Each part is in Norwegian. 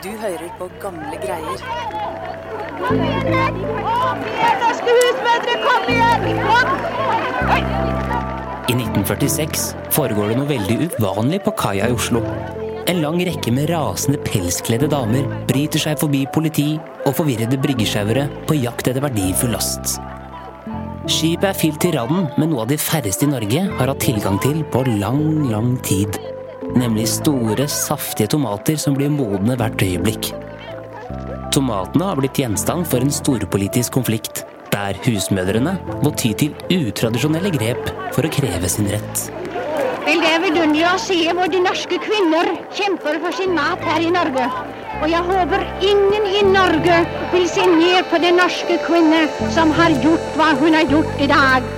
Du hører på gamle greier. Kom igjen, norske husmødre! Kom igjen! I 1946 foregår det noe veldig uvanlig på kaia i Oslo. En lang rekke med rasende pelskledde damer bryter seg forbi politi og forvirrede bryggesjauere på jakt etter verdifull last. Skipet er fylt til randen med noe av de færreste i Norge har hatt tilgang til på lang, lang tid nemlig store, saftige tomater som blir modne hvert øyeblikk. Tomatene har blitt gjenstand for en storpolitisk konflikt, der husmødrene må ty til utradisjonelle grep for å kreve sin rett. Vel, det er vidunderlig å se hvor de norske kvinner kjemper for sin mat her i Norge. Og jeg håper ingen i Norge vil se ned på den norske kvinne som har gjort hva hun har gjort i dag.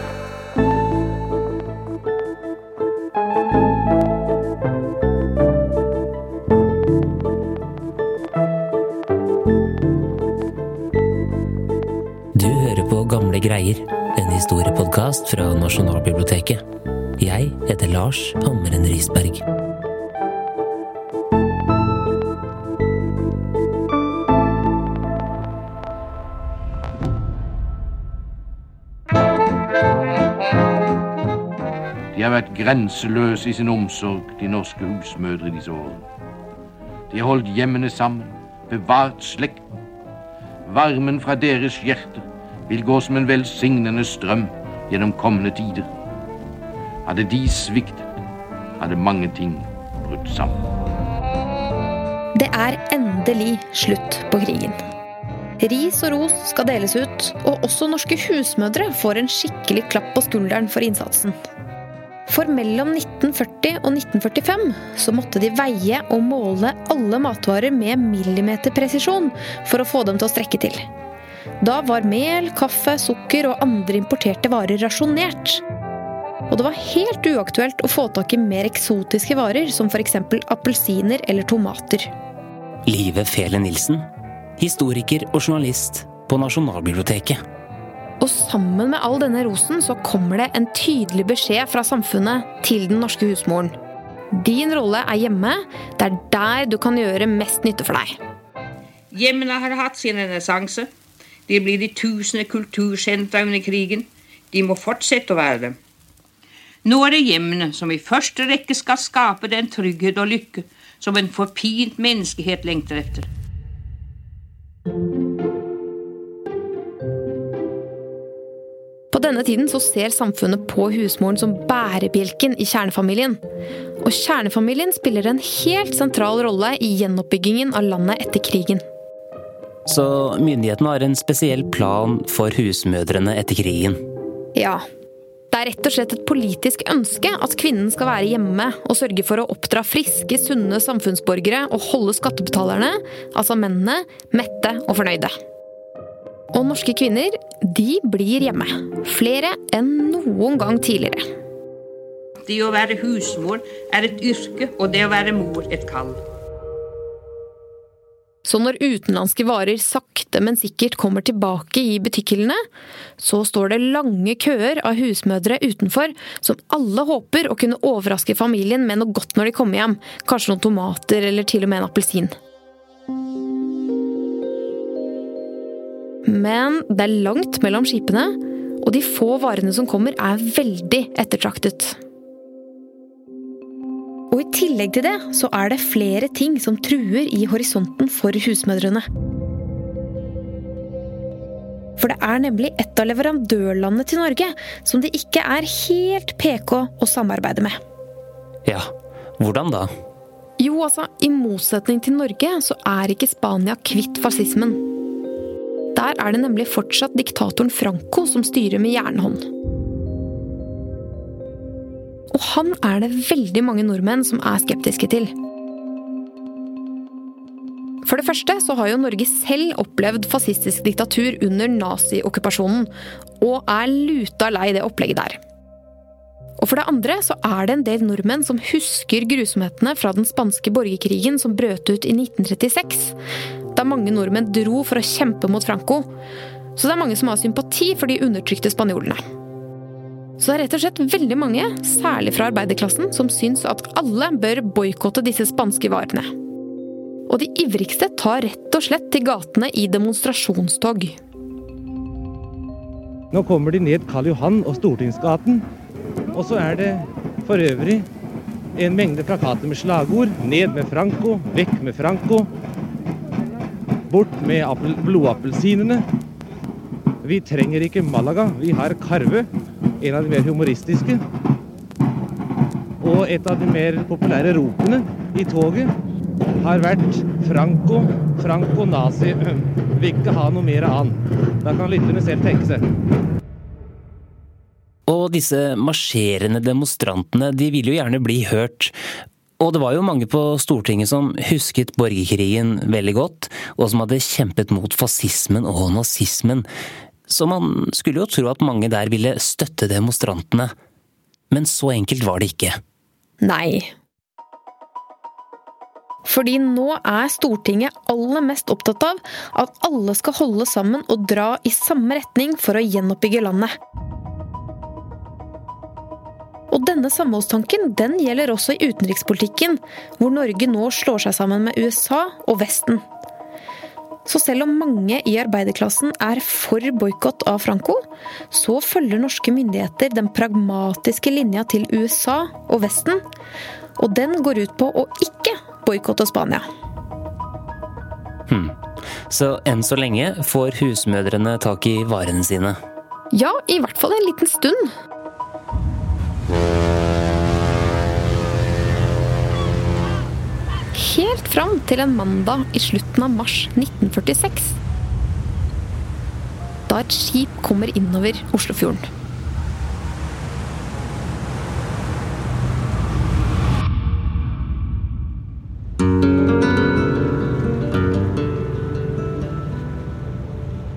Historiepodkast fra Nasjonalbiblioteket. Jeg heter Lars Hammeren Risberg. De har vært grenseløse i sin omsorg, de norske husmødre disse årene. De har holdt hjemmene sammen, bevart slekten. Varmen fra deres hjerter vil gå som en velsignende strøm gjennom kommende tider. Hadde de sviktet, hadde mange ting brutt sammen. Det er endelig slutt på krigen. Ris og ros skal deles ut, og også norske husmødre får en skikkelig klapp på skulderen for innsatsen. For mellom 1940 og 1945 så måtte de veie og måle alle matvarer med millimeterpresisjon for å få dem til å strekke til. Da var mel, kaffe, sukker og andre importerte varer rasjonert. Og det var helt uaktuelt å få tak i mer eksotiske varer, som f.eks. appelsiner eller tomater. Live Fele Nilsen, historiker og journalist på Nasjonalbiblioteket. Og sammen med all denne rosen så kommer det en tydelig beskjed fra samfunnet til den norske husmoren. Din rolle er hjemme. Det er der du kan gjøre mest nytte for deg. Hjemmene har hatt sin renessanse. De blir de tusende kultursentra under krigen. De må fortsette å være det. Nå er det hjemmene som i første rekke skal skape den trygghet og lykke som en forpint menneskehet lengter etter. På denne tiden så ser samfunnet på husmoren som bærebjelken i kjernefamilien. Og kjernefamilien spiller en helt sentral rolle i gjenoppbyggingen av landet etter krigen. Så myndighetene har en spesiell plan for husmødrene etter krigen. Ja. Det er rett og slett et politisk ønske at kvinnen skal være hjemme og sørge for å oppdra friske, sunne samfunnsborgere og holde skattebetalerne, altså mennene, mette og fornøyde. Og norske kvinner, de blir hjemme. Flere enn noen gang tidligere. Det å være husmor er et yrke, og det å være mor et kall. Så når utenlandske varer sakte, men sikkert kommer tilbake i butikkhyllene, så står det lange køer av husmødre utenfor som alle håper å kunne overraske familien med noe godt når de kommer hjem. Kanskje noen tomater eller til og med en appelsin. Men det er langt mellom skipene, og de få varene som kommer er veldig ettertraktet. Tillegg til det så er det flere ting som truer i horisonten for husmødrene. For det er nemlig et av leverandørlandene til Norge som det ikke er helt PK å samarbeide med. Ja, hvordan da? Jo, altså, i motsetning til Norge så er ikke Spania kvitt fascismen. Der er det nemlig fortsatt diktatoren Franco som styrer med jernhånd. Og han er det veldig mange nordmenn som er skeptiske til. For det første så har jo Norge selv opplevd fascistisk diktatur under naziokkupasjonen, og er luta lei det opplegget der. Og for det andre så er det en del nordmenn som husker grusomhetene fra den spanske borgerkrigen som brøt ut i 1936, da mange nordmenn dro for å kjempe mot Franco. Så det er mange som har sympati for de undertrykte spanjolene. Så det er rett og slett veldig mange, særlig fra arbeiderklassen, som syns at alle bør boikotte disse spanske varene. Og de ivrigste tar rett og slett til gatene i demonstrasjonstog. Nå kommer de ned Karl Johan og Stortingsgaten. Og så er det for øvrig en mengde plakater med slagord. Ned med Franco, vekk med Franco. Bort med blodappelsinene. Vi trenger ikke Malaga, vi har Karve. En av de mer humoristiske. Og et av de mer populære ropene i toget har vært Franco, Franco nazi. Vil ikke ha noe mer annet. Da kan lytterne selv tenke seg. Og disse marsjerende demonstrantene, de ville jo gjerne bli hørt. Og det var jo mange på Stortinget som husket borgerkrigen veldig godt, og som hadde kjempet mot fascismen og nazismen. Så man skulle jo tro at mange der ville støtte demonstrantene. Men så enkelt var det ikke. Nei. Fordi nå er Stortinget aller mest opptatt av at alle skal holde sammen og dra i samme retning for å gjenoppbygge landet. Og denne samholdstanken den gjelder også i utenrikspolitikken, hvor Norge nå slår seg sammen med USA og Vesten. Så selv om mange i arbeiderklassen er for boikott av Franco, så følger norske myndigheter den pragmatiske linja til USA og Vesten, og den går ut på å ikke boikotte Spania. Hmm. Så enn så lenge får husmødrene tak i varene sine? Ja, i hvert fall en liten stund. Helt fram til en mandag i slutten av mars 1946. Da et skip kommer innover Oslofjorden.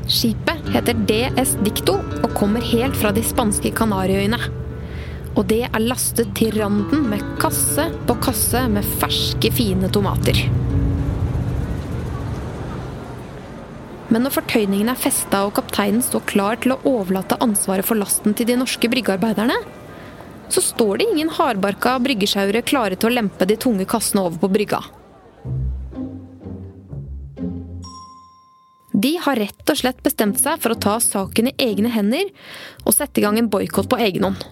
Skipet heter DS Dicto og kommer helt fra de spanske Kanariøyene. Og det er lastet til randen med kasse på kasse med ferske, fine tomater. Men når fortøyningen er festa og kapteinen står klar til å overlate ansvaret for lasten til de norske bryggearbeiderne, så står det ingen hardbarka bryggesjauere klare til å lempe de tunge kassene over på brygga. De har rett og slett bestemt seg for å ta saken i egne hender og sette i gang en boikott på egen hånd.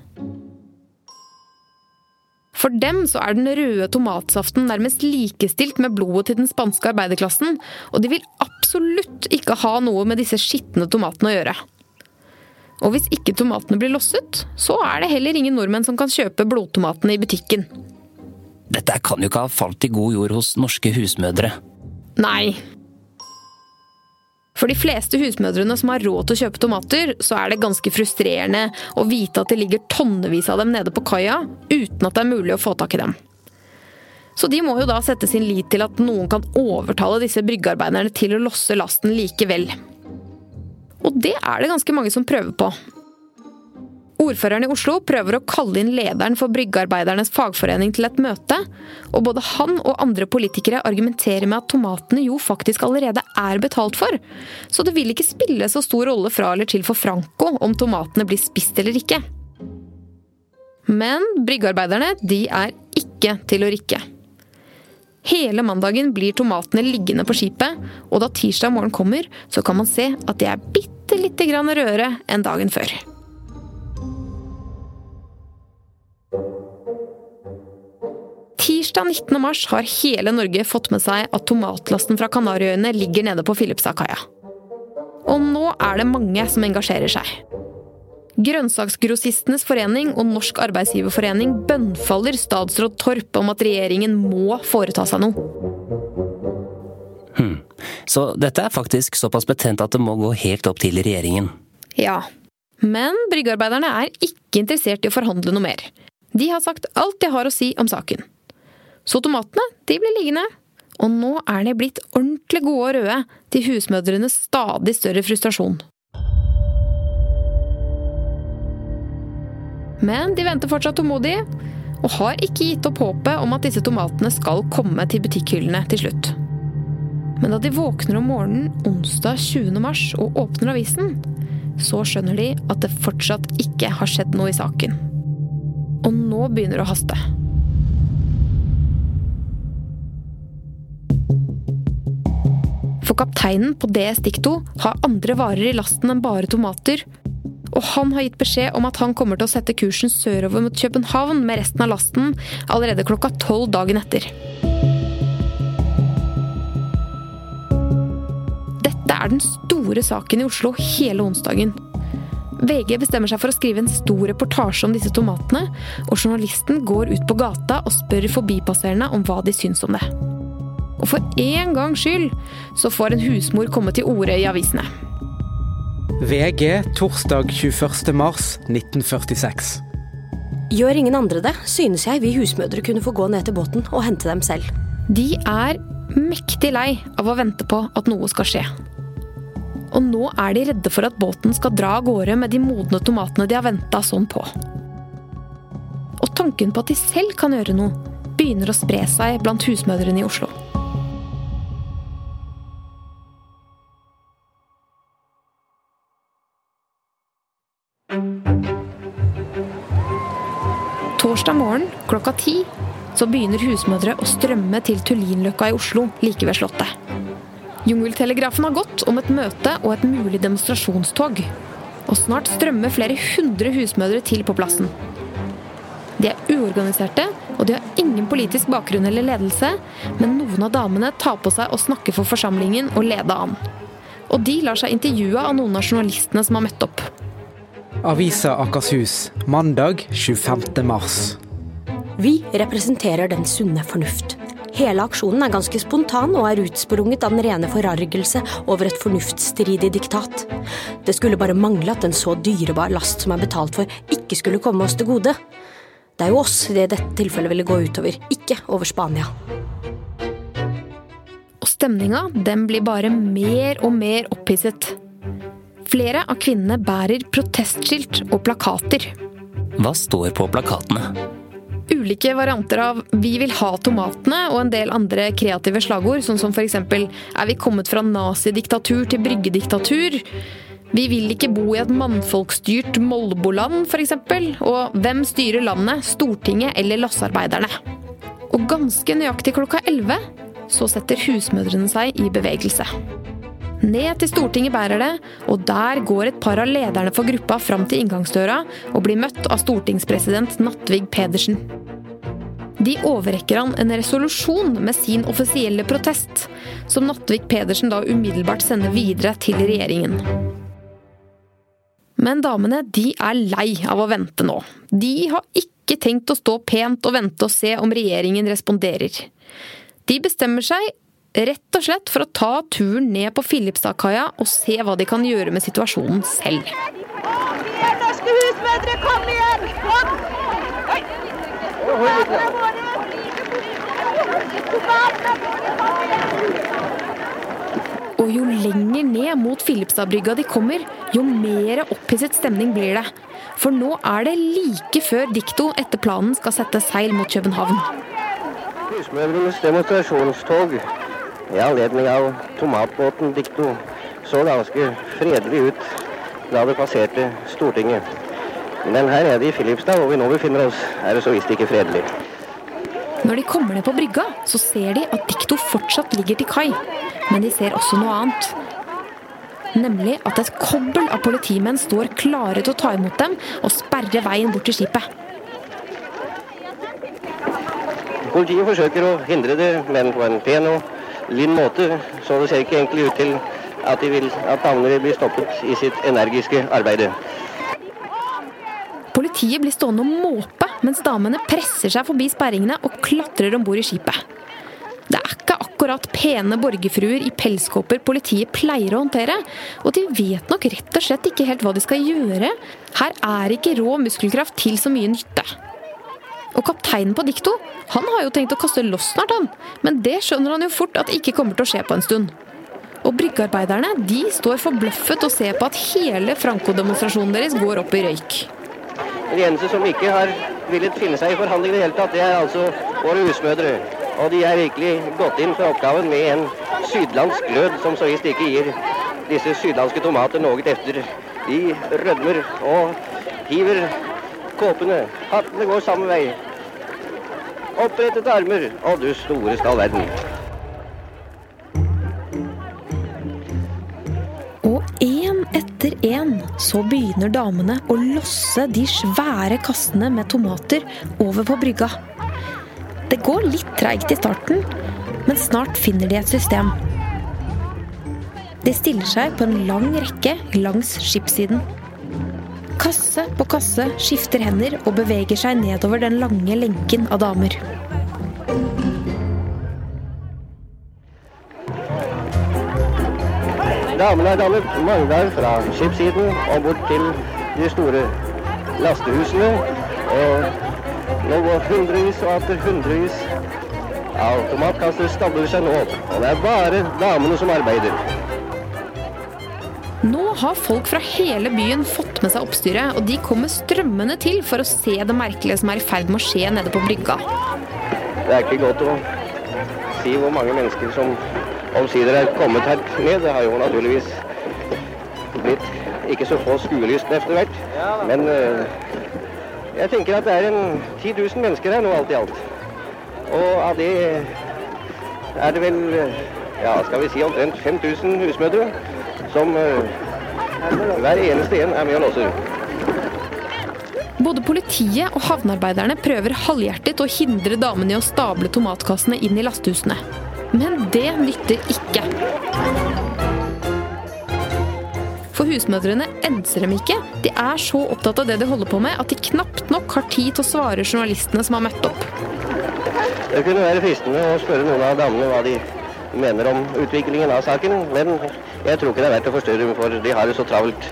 For dem så er den røde tomatsaften nærmest likestilt med blodet til den spanske arbeiderklassen, og de vil absolutt ikke ha noe med disse skitne tomatene å gjøre. Og hvis ikke tomatene blir losset, så er det heller ingen nordmenn som kan kjøpe blodtomatene i butikken. Dette kan jo ikke ha falt i god jord hos norske husmødre. Nei, for de fleste husmødrene som har råd til å kjøpe tomater, så er det ganske frustrerende å vite at det ligger tonnevis av dem nede på kaia uten at det er mulig å få tak i dem. Så de må jo da sette sin lit til at noen kan overtale disse bryggearbeiderne til å losse lasten likevel. Og det er det ganske mange som prøver på. Ordføreren i Oslo prøver å kalle inn lederen for Bryggearbeidernes fagforening til et møte, og både han og andre politikere argumenterer med at tomatene jo faktisk allerede er betalt for, så det vil ikke spille så stor rolle fra eller til for Franco om tomatene blir spist eller ikke. Men bryggearbeiderne, de er ikke til å rikke. Hele mandagen blir tomatene liggende på skipet, og da tirsdag morgen kommer, så kan man se at de er bitte lite grann rødere enn dagen før. Tirsdag 19. mars har hele Norge fått med seg at tomatlasten fra Kanariøyene ligger nede på Filipstadkaia. Og nå er det mange som engasjerer seg. Grønnsaksgrossistenes forening og Norsk arbeidsgiverforening bønnfaller statsråd Torp om at regjeringen må foreta seg noe. Hmm. Så dette er faktisk såpass betent at det må gå helt opp til regjeringen? Ja. Men bryggearbeiderne er ikke interessert i å forhandle noe mer. De har sagt alt de har å si om saken. Så tomatene de blir liggende. Og nå er de blitt ordentlig gode og røde, til husmødrenes stadig større frustrasjon. Men de venter fortsatt tålmodig, og har ikke gitt opp håpet om at disse tomatene skal komme til butikkhyllene til slutt. Men da de våkner om morgenen onsdag 20. mars og åpner avisen, så skjønner de at det fortsatt ikke har skjedd noe i saken. Og nå begynner det å haste. For kapteinen på DS Dikto har andre varer i lasten enn bare tomater. Og han har gitt beskjed om at han kommer til å sette kursen sørover mot København med resten av lasten allerede klokka tolv dagen etter. Dette er den store saken i Oslo hele onsdagen. VG bestemmer seg for å skrive en stor reportasje om disse tomatene, og journalisten går ut på gata og spør forbipasserende om hva de syns om det. Og for én gangs skyld så får en husmor komme til orde i avisene. VG torsdag 21.3.1946. Gjør ingen andre det, synes jeg vi husmødre kunne få gå ned til båten og hente dem selv. De er mektig lei av å vente på at noe skal skje. Og nå er de redde for at båten skal dra av gårde med de modne tomatene de har venta sånn på. Og tanken på at de selv kan gjøre noe, begynner å spre seg blant husmødrene i Oslo. Torsdag morgen klokka ti så begynner husmødre å strømme til Tullinløkka i Oslo, like ved Slottet. Jungeltelegrafen har gått om et møte og et mulig demonstrasjonstog. Og snart strømmer flere hundre husmødre til på plassen. De er uorganiserte, og de har ingen politisk bakgrunn eller ledelse, men noen av damene tar på seg å snakke for forsamlingen og lede an. Og de lar seg intervjue av noen av journalistene som har møtt opp. Avisa Akershus, mandag 25. mars. Vi representerer den sunne fornuft. Hele aksjonen er ganske spontan og er utsprunget av den rene forargelse over et fornuftsstridig diktat. Det skulle bare mangle at en så dyrebar last som er betalt for, ikke skulle komme oss til gode. Det er jo oss det i dette tilfellet ville gå utover, ikke over Spania. Og stemninga den blir bare mer og mer opphisset. Flere av kvinnene bærer protestskilt og plakater. Hva står på plakatene? Ulike varianter av 'Vi vil ha tomatene' og en del andre kreative slagord, sånn som f.eks.: Er vi kommet fra nazidiktatur til bryggediktatur? Vi vil ikke bo i et mannfolkstyrt Molboland, f.eks. Og hvem styrer landet? Stortinget eller lassearbeiderne? Og ganske nøyaktig klokka 11 så setter husmødrene seg i bevegelse. Ned til Stortinget bærer det, og der går et par av lederne for gruppa fram til inngangsdøra og blir møtt av stortingspresident Nattvig Pedersen. De overrekker han en resolusjon med sin offisielle protest, som Nattvig Pedersen da umiddelbart sender videre til regjeringen. Men damene de er lei av å vente nå. De har ikke tenkt å stå pent og vente og se om regjeringen responderer. De bestemmer seg rett og slett for å ta turen ned på Filipstadkaia og se hva de kan gjøre med situasjonen selv. Kom igjen, norske husmødre, kom igjen! Kom! Og jo lenger ned mot Filipstadbrygga de kommer, jo mer opphisset stemning blir det. For nå er det like før Dikto etter planen skal sette seil mot København. Husmødrenes demonstrasjonstog i anledning av tomatbåten Dikto så ganske fredelig ut da det passerte Stortinget. Men her nede i Filipstad, hvor vi nå befinner oss, er det så visst ikke fredelig. Når de kommer ned på brygga, så ser de at Dikto fortsatt ligger til kai. Men de ser også noe annet. Nemlig at et kobbel av politimenn står klare til å ta imot dem og sperre veien bort til skipet. Politiet forsøker å hindre det, men på en pen og linn måte, så det ser ikke egentlig ut til at, de vil, at vil bli stoppet i sitt energiske arbeid. Politiet blir stående og måpe mens damene presser seg forbi sperringene og klatrer om bord i skipet. Det er ikke akkurat pene borgerfruer i pelskåper politiet pleier å håndtere, og de vet nok rett og slett ikke helt hva de skal gjøre. Her er ikke rå muskelkraft til så mye nytte. Og kapteinen på Dikto han har jo tenkt å kaste loss snart, han. Men det skjønner han jo fort at ikke kommer til å skje på en stund. Og bryggearbeiderne de står forbløffet og ser på at hele Franco-demonstrasjonen deres går opp i røyk. De eneste som ikke har villet finne seg i forhandlingene i det hele tatt, det er altså våre husmødre. Og de er virkelig gått inn for oppgaven med en sydlandsk glød som så visst ikke gir disse sydlandske tomater noe etter. De rødmer og hiver kåpene. Hattene går samme vei. Opprettet armer. Å, du store skal verden. Og én etter én så begynner damene å losse de svære kassene med tomater over på brygga. Det går litt treigt i starten, men snart finner de et system. De stiller seg på en lang rekke langs skipssiden. Kasse på kasse skifter hender og beveger seg nedover den lange lenken av damer. Damene er damer mangler fra skipssiden og bort til de store lastehusene. Og nå går hundrevis og atter hundrevis av tomatkasser stabler seg nå opp. Og det er bare damene som arbeider. Nå har folk fra hele byen fått med seg oppstyret, og de kommer strømmende til for å se det merkelige som er i ferd med å skje nede på brygga. Det er ikke godt å si hvor mange mennesker som omsider er kommet her ned. Det har jo naturligvis blitt ikke så få skuelystne etter hvert. Men uh, jeg tenker at det er en 10 000 mennesker her nå, alt i alt. Og av det er det vel, ja, skal vi si omtrent 5000 husmødre som uh, hver eneste en er med og låser. Både politiet og havnearbeiderne prøver halvhjertet å hindre damene i å stable tomatkassene inn i lastehusene. Men det nytter ikke. For husmødrene enser dem ikke. De er så opptatt av det de holder på med, at de knapt nok har tid til å svare journalistene som har møtt opp. Det kunne være fristende å spørre noen av damene hva de mener om utviklingen av saken, men jeg tror ikke det er verdt å forstyrre, for de har det så travelt.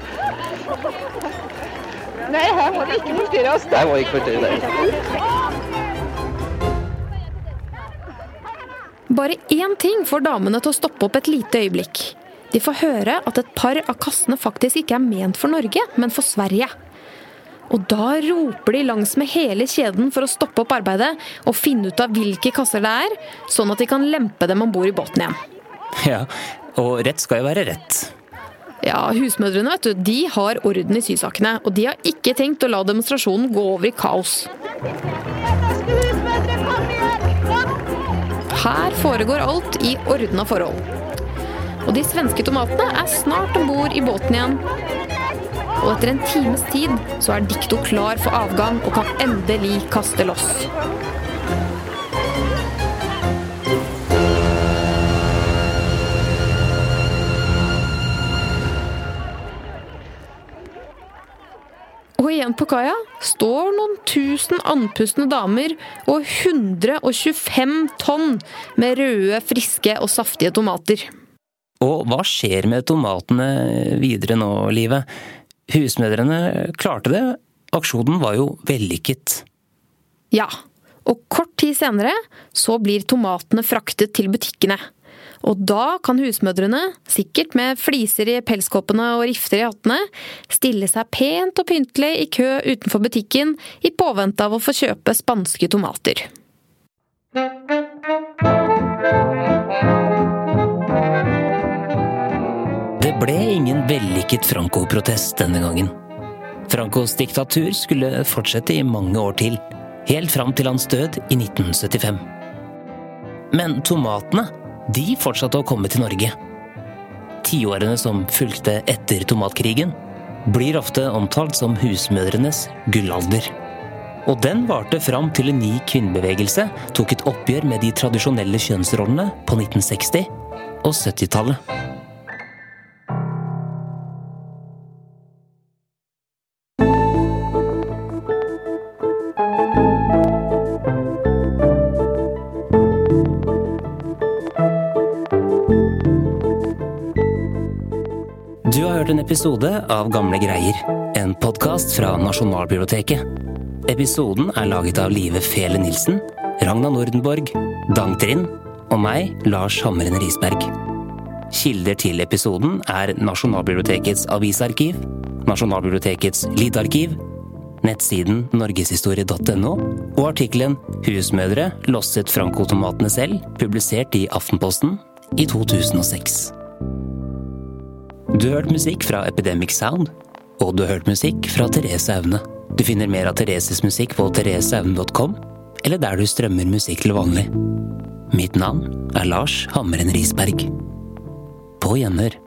Nei, her må de ikke forstyrre oss. Her må de ikke forstyrre, nei. Bare én ting får damene til å stoppe opp et lite øyeblikk. De får høre at et par av kassene faktisk ikke er ment for Norge, men for Sverige. Og da roper de langsmed hele kjeden for å stoppe opp arbeidet og finne ut av hvilke kasser det er, sånn at de kan lempe dem om bord i båten igjen. Ja, og rett skal jo være rett. Ja, Husmødrene vet du, de har orden i sysakene, og de har ikke tenkt å la demonstrasjonen gå over i kaos. Her foregår alt i ordna forhold. Og de svenske tomatene er snart om bord i båten igjen. Og etter en times tid så er Dikto klar for avgang og kan endelig kaste loss. Og igjen på kaia står noen tusen andpustne damer og 125 tonn med røde, friske og saftige tomater. Og hva skjer med tomatene videre nå, Livet? Husmødrene klarte det. Aksjonen var jo vellykket. Ja, og kort tid senere så blir tomatene fraktet til butikkene. Og da kan husmødrene, sikkert med fliser i pelskoppene og rifter i hattene, stille seg pent og pyntelig i kø utenfor butikken i påvente av å få kjøpe spanske tomater. Ble ingen vellykket Franco-protest denne gangen. Francos diktatur skulle fortsette i mange år til, helt fram til hans død i 1975. Men tomatene, de fortsatte å komme til Norge. Tiårene som fulgte etter tomatkrigen, blir ofte omtalt som husmødrenes gullalder. Og den varte fram til en ny kvinnebevegelse tok et oppgjør med de tradisjonelle kjønnsrollene på 1960- og 70-tallet. Episode av Gamle greier, en podkast fra Nasjonalbiblioteket. Episoden er laget av Live Fele Nilsen, Ragna Nordenborg, Dang Trind og meg, Lars Hammeren Risberg. Kilder til episoden er Nasjonalbibliotekets avisarkiv, Nasjonalbibliotekets lydarkiv, nettsiden norgeshistorie.no og artikkelen 'Husmødre losset frankotomatene selv', publisert i Aftenposten i 2006. Du har hørt musikk fra Epidemic Sound, og du har hørt musikk fra Therese Aune. Du finner mer av Thereses musikk på thereseaune.com, eller der du strømmer musikk til vanlig. Mitt navn er Lars Hammeren Risberg. På gjenhør.